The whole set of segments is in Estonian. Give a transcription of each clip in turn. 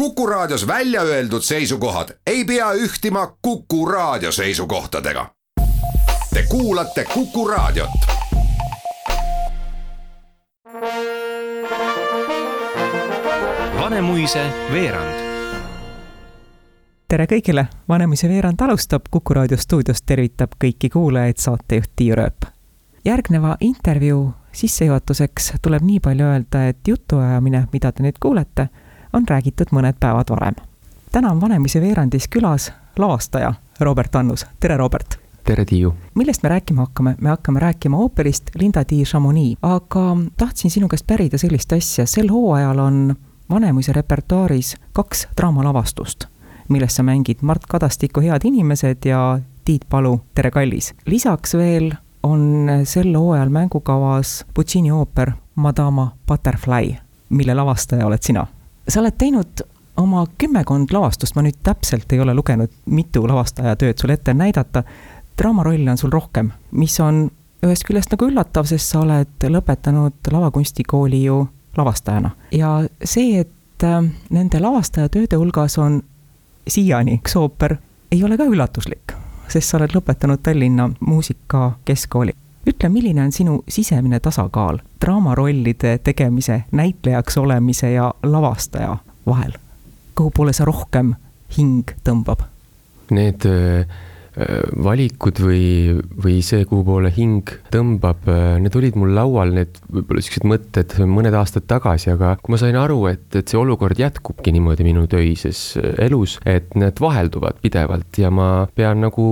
Kuku Raadios välja öeldud seisukohad ei pea ühtima Kuku Raadio seisukohtadega. Te kuulate Kuku Raadiot. Vanemuise veerand tere kõigile, Vanemuise veerand alustab, Kuku raadio stuudios tervitab kõiki kuulajaid saatejuht Tiiu Rööp. järgneva intervjuu sissejuhatuseks tuleb nii palju öelda, et jutuajamine, mida te nüüd kuulete, on räägitud mõned päevad varem. täna on Vanemuise veerandis külas lavastaja Robert Annus, tere Robert! tere, Tiiu! millest me rääkima hakkame? me hakkame rääkima ooperist Linda di Chamonix, aga tahtsin sinu käest pärida sellist asja, sel hooajal on Vanemuise repertuaaris kaks draamalavastust, milles sa mängid Mart Kadastiku Head inimesed ja Tiit Palu Tere kallis. lisaks veel on sel hooajal mängukavas Puccini ooper Madama Butterfly, mille lavastaja oled sina. Sa oled teinud oma kümmekond lavastust, ma nüüd täpselt ei ole lugenud, mitu lavastaja tööd sul ette näidata. draamarolle on sul rohkem, mis on ühest küljest nagu üllatav, sest sa oled lõpetanud lavakunstikooli ju lavastajana ja see, et äh, nende lavastajatööde hulgas on siiani üks ooper, ei ole ka üllatuslik, sest sa oled lõpetanud Tallinna Muusikakeskkooli. Ütle, milline on sinu sisemine tasakaal draamarollide tegemise, näitlejaks olemise ja lavastaja vahel? kuhu poole see rohkem hing tõmbab? Need äh, valikud või, või see, kuhu poole hing tõmbab, need olid mul laual, need võib-olla siuksed mõtted mõned aastad tagasi, aga kui ma sain aru, et, et see olukord jätkubki niimoodi minu töises elus, et need vahelduvad pidevalt ja ma pean nagu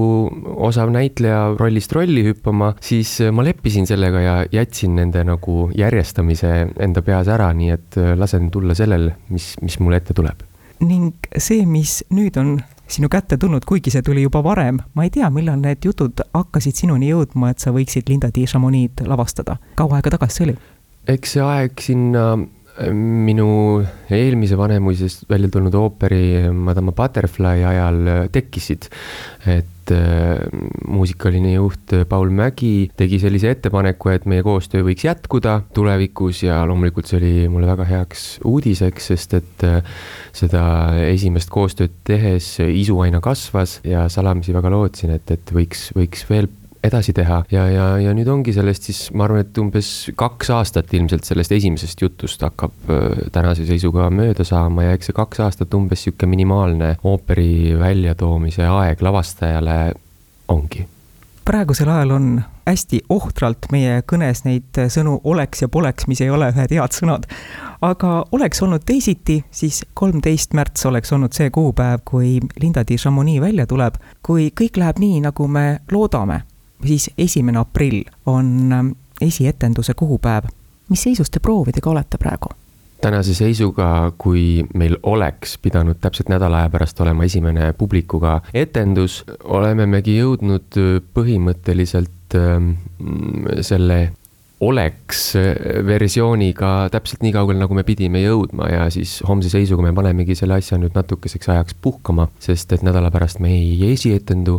osav näitleja rollist rolli hüppama, siis ma leppisin sellega ja jätsin nende nagu järjestamise enda peas ära, nii et lasen tulla sellel, mis, mis mulle ette tuleb. ning see, mis nüüd on sinu kätte tulnud, kuigi see tuli juba varem. ma ei tea, millal need jutud hakkasid sinuni jõudma, et sa võiksid Linda Di Chamonix'd lavastada. kaua aega tagasi see oli? eks see aeg sinna äh, minu eelmise Vanemuisest välja tulnud ooperi Madama Butterfly ajal äh, tekkisid. et et äh, muusikaline juht Paul Mägi tegi sellise ettepaneku, et meie koostöö võiks jätkuda tulevikus ja loomulikult see oli mulle väga heaks uudiseks, sest et äh, seda esimest koostööd tehes isu aina kasvas ja salamisi väga lootsin, et, et võiks, võiks veel edasi teha ja, ja, ja nüüd ongi sellest siis, ma arvan, et umbes kaks aastat ilmselt sellest esimesest jutust hakkab äh, tänase seisuga mööda saama ja eks see kaks aastat umbes sihuke minimaalne ooperi väljatoomise aeg lavastajale ongi praegusel ajal on hästi ohtralt meie kõnes neid sõnu oleks ja poleks, mis ei ole ühed head sõnad. aga oleks olnud teisiti, siis kolmteist märts oleks olnud see kuupäev, kui Linda di Chamonix välja tuleb. kui kõik läheb nii, nagu me loodame, siis esimene aprill on ähm, esietenduse kuupäev. mis seisus te proovidega olete praegu? tänase seisuga, kui meil oleks pidanud täpselt nädala aja pärast olema esimene publikuga etendus, olemegi jõudnud äh, põhimõtteliselt ähm, selle oleks äh, versiooniga täpselt nii kaugel, nagu me pidime jõudma ja siis homse seisuga me panemegi selle asja nüüd natukeseks ajaks puhkama, sest et nädala pärast me ei esietendu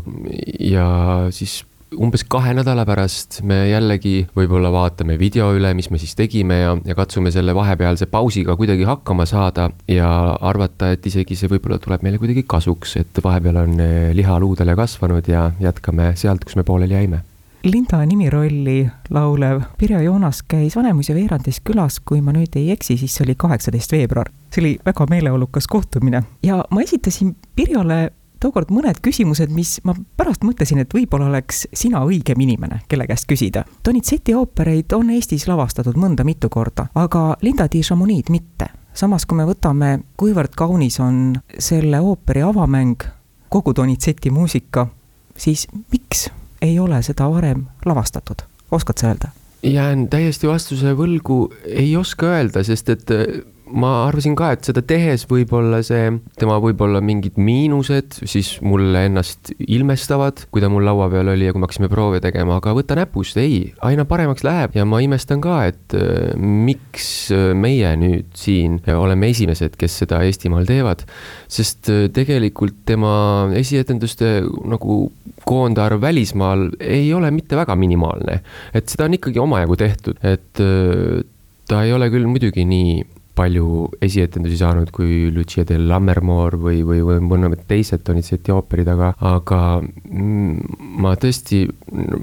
ja siis umbes kahe nädala pärast me jällegi võib-olla vaatame video üle, mis me siis tegime ja, ja katsume selle vahepealse pausiga kuidagi hakkama saada ja arvata, et isegi see võib-olla tuleb meile kuidagi kasuks, et vahepeal on eh, liha luudele kasvanud ja jätkame sealt, kus me pooleli jäime Linda nimirolli laulev Pirjo Joonas käis Vanemuise veerandis külas, kui ma nüüd ei eksi, siis see oli kaheksateist veebruar. see oli väga meeleolukas kohtumine ja ma esitasin Pirjole tookord mõned küsimused, mis ma pärast mõtlesin, et võib-olla oleks sina õigem inimene, kelle käest küsida. Donizeti oopereid on Eestis lavastatud mõnda mitu korda, aga Linda di Chamonix'd mitte. samas, kui me võtame, kuivõrd kaunis on selle ooperi avamäng, kogu Donizeti muusika, siis miks ei ole seda varem lavastatud, oskad sa öelda? jään täiesti vastuse võlgu, ei oska öelda, sest et ma arvasin ka, et seda tehes võib-olla see, tema võib-olla mingid miinused siis mulle ennast ilmestavad, kui ta mul laua peal oli ja kui me hakkasime proove tegema, aga võta näpust, ei, aina paremaks läheb ja ma imestan ka, et äh, miks äh, meie nüüd siin oleme esimesed, kes seda Eestimaal teevad. sest äh, tegelikult tema esietenduste nagu koondarv välismaal ei ole mitte väga minimaalne, et seda on ikkagi omajagu tehtud, et ta ei ole küll muidugi nii palju esietendusi saanud kui Lucia del Lammermoor või, või, või mõned teised Donizetti ooperid, aga, aga ma tõesti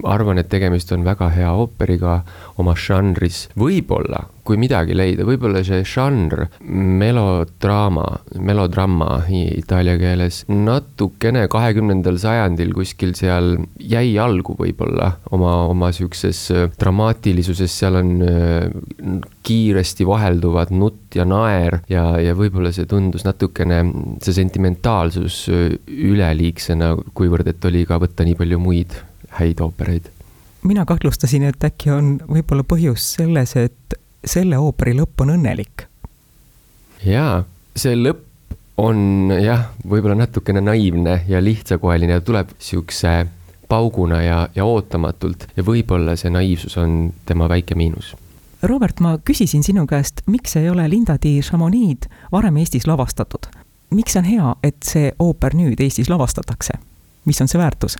arvan, et tegemist on väga hea ooperiga oma žanris. võib-olla kui midagi leida, võib-olla see žanr, melodraama, melodrama itaalia keeles, natukene kahekümnendal sajandil kuskil seal jäi algu võib-olla oma, oma sihukeses äh, dramaatilisuses, seal on äh, kiiresti vahelduvad nutt ja naer ja, ja võib-olla see tundus natukene, see sentimentaalsus üleliigsena, kuivõrd et oli ka võtta nii palju muid häid oopereid mina kahtlustasin, et äkki on võib-olla põhjus selles, et selle ooperi lõpp on õnnelik. jaa, see lõpp on jah, võib-olla natukene naiivne ja lihtsakoeline ja tuleb siukse pauguna ja, ja ootamatult ja võib-olla see naiivsus on tema väike miinus. Robert, ma küsisin sinu käest, miks ei ole Linda di Chamonix varem Eestis lavastatud? miks on hea, et see ooper nüüd Eestis lavastatakse? mis on see väärtus?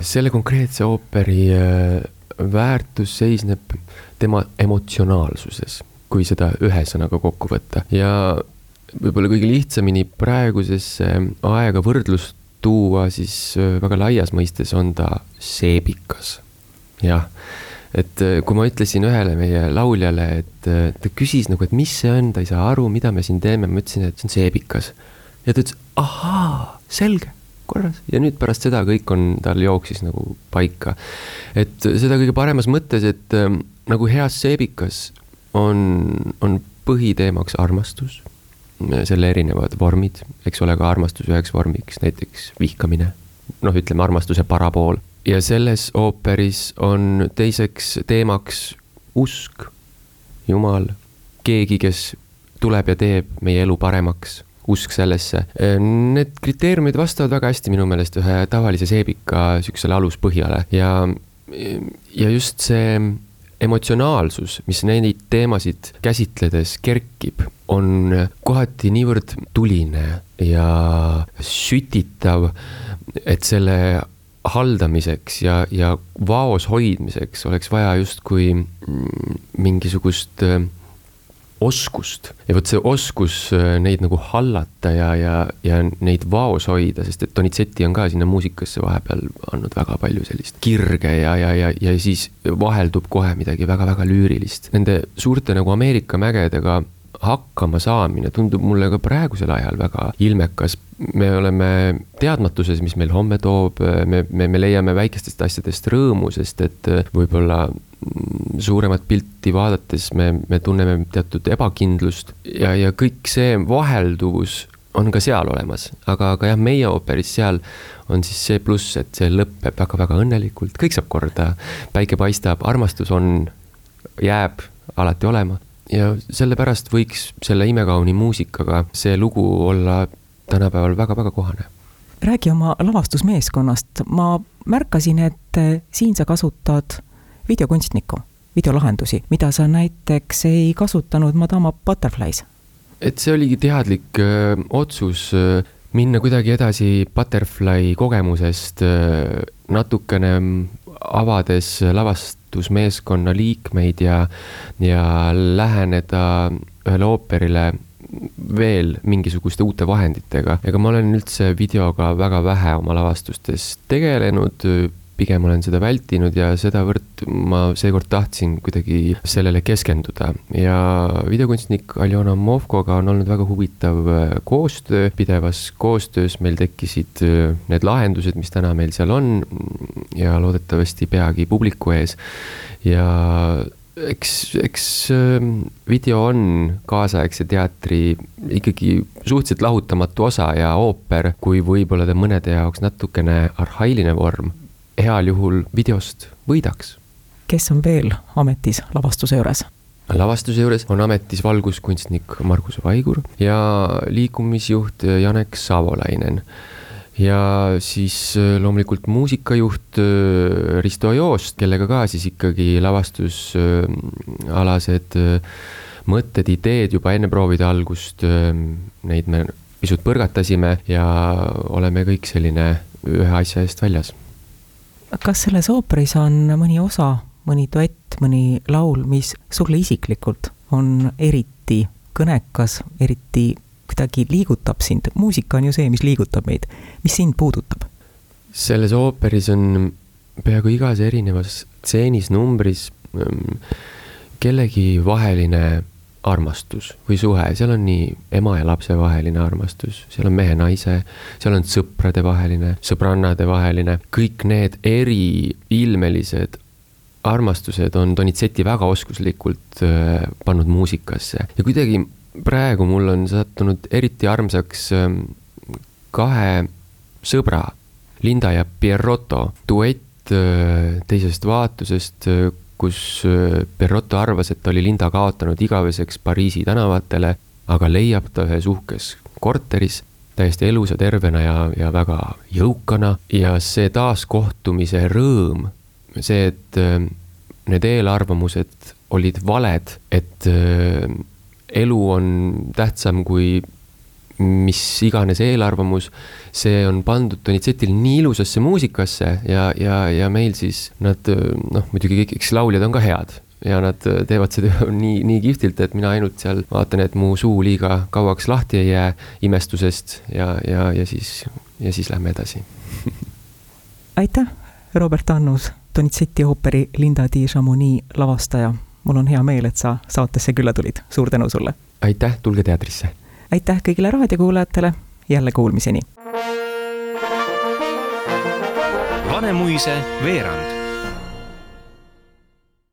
Selle konkreetse ooperi äh, väärtus seisneb tema emotsionaalsuses, kui seda ühe sõnaga kokku võtta ja võib-olla kõige lihtsamini praegusesse aega võrdlust tuua, siis äh, väga laias mõistes on ta seebikas. jah, et äh, kui ma ütlesin ühele meie lauljale, et äh, ta küsis nagu, et mis see on, ta ei saa aru, mida me siin teeme, ma ütlesin, et see on seebikas. ja ta ütles, ahaa, selge korras. Ja nüüd pärast seda kõik on, tal jooksis nagu paika. et seda kõige paremas mõttes, et äh, nagu heas seebikas on, on põhiteemaks armastus, selle erinevad vormid, eks ole, ka armastuse üheks vormiks näiteks vihkamine, noh, ütleme armastuse parapool ja selles ooperis on teiseks teemaks usk, Jumal, keegi, kes tuleb ja teeb meie elu paremaks usk sellesse. Need kriteeriumid vastavad väga hästi minu meelest ühe tavalise seebika sihukesele aluspõhjale ja, ja just see emotsionaalsus, mis neid teemasid käsitledes kerkib, on kohati niivõrd tuline ja sütitav, et selle haldamiseks ja, ja vaos hoidmiseks oleks vaja justkui mingisugust äh, oskust ja vot see oskus äh, neid nagu hallata ja, ja, ja neid vaos hoida, sest et Donizetti on ka sinna muusikasse vahepeal andnud väga palju sellist kirge ja, ja, ja, ja siis vaheldub kohe midagi väga-väga lüürilist. Nende suurte nagu Ameerika mägedega hakkama saamine tundub mulle ka praegusel ajal väga ilmekas. me oleme teadmatuses, mis meil homme toob, me, me, me leiame väikestest asjadest rõõmu, sest et võib-olla suuremat pilti vaadates me, me tunneme teatud ebakindlust ja, ja kõik see vahelduvus on ka seal olemas, aga, aga jah, meie ooperis seal on siis see pluss, et see lõpeb väga-väga õnnelikult, kõik saab korda, päike paistab, armastus on, jääb alati olema. Ja sellepärast võiks selle imekauni muusikaga see lugu olla tänapäeval väga-väga kohane. räägi oma lavastusmeeskonnast, ma märkasin, et siin sa kasutad videokunstnikku, videolahendusi, mida sa näiteks ei kasutanud Madama Butterflies? et see oligi teadlik öö, otsus öö, minna kuidagi edasi Butterfly kogemusest, natukene avades lavastusmeeskonna liikmeid ja, ja läheneda ühele ooperile veel mingisuguste uute vahenditega. ega ma olen üldse videoga väga vähe oma lavastustes tegelenud pigem olen seda vältinud ja sedavõrd ma seekord tahtsin kuidagi sellele keskenduda. Ja videokunstnik Aljona Movkoga on olnud väga huvitav äh, koostöö, pidevas koostöös meil tekkisid äh, need lahendused, mis täna meil seal on ja loodetavasti peagi publiku ees. Ja eks, eks ähm, video on kaasaegse teatri ikkagi suhteliselt lahutamatu osa ja ooper, kui võib-olla ta mõnede jaoks natukene arhailine vorm heal juhul videost võidaks. kes on veel ametis lavastuse juures? lavastuse juures on ametis valguskunstnik Margus Vaigur ja liikumisjuht Janek Savolainen. ja siis äh, loomulikult muusikajuht äh, Risto Joost, kellega ka siis ikkagi lavastusalased äh, mõtted, ideed juba enne proovide algust, neid me pisut põrgatasime ja oleme kõik selline ühe asja eest väljas kas selles ooperis on mõni osa, mõni duett, mõni laul, mis sulle isiklikult on eriti kõnekas, eriti kuidagi liigutab sind, muusika on ju see, mis liigutab meid. mis sind puudutab? selles ooperis on peaaegu igas erinevas stseenis, numbris ähm, kellegi vaheline armastus või suhe, seal on nii ema ja lapse vaheline armastus, seal on mehe-naise, seal on sõprade vaheline, sõbrannade vaheline, kõik need eriilmelised armastused on Donizeti väga oskuslikult äh, pannud muusikasse. Ja kuidagi praegu mul on sattunud eriti armsaks äh, kahe sõbra, Linda ja Pierrotto. Duett äh, teisest vaatusest äh,, kus äh, Pierrotto arvas, et ta oli Linda kaotanud igaveseks Pariisi tänavatele, aga leiab ta ühes uhkes korteris täiesti elusa, tervena ja, ja väga jõukana. Ja see taaskohtumise rõõm, see, et äh, need eelarvamused olid valed, et äh, elu on tähtsam kui mis iganes eelarvamus, see on pandud Donizetil nii ilusasse muusikasse ja, ja, ja meil siis nad noh, muidugi kõik, eks lauljad on ka head ja nad teevad seda nii, nii kihvtilt, et mina ainult seal vaatan, et mu suu liiga kauaks lahti ei jää imestusest ja, ja, ja siis, ja siis lähme edasi aitäh, Robert Annus, Donizeti ooperi Linda di Chamonix lavastaja. mul on hea meel, et sa saatesse külla tulid, suur tänu sulle! aitäh, tulge teatrisse! Aitäh kõigile raadiokuulajatele, jälle kuulmiseni! Vanemuise veerand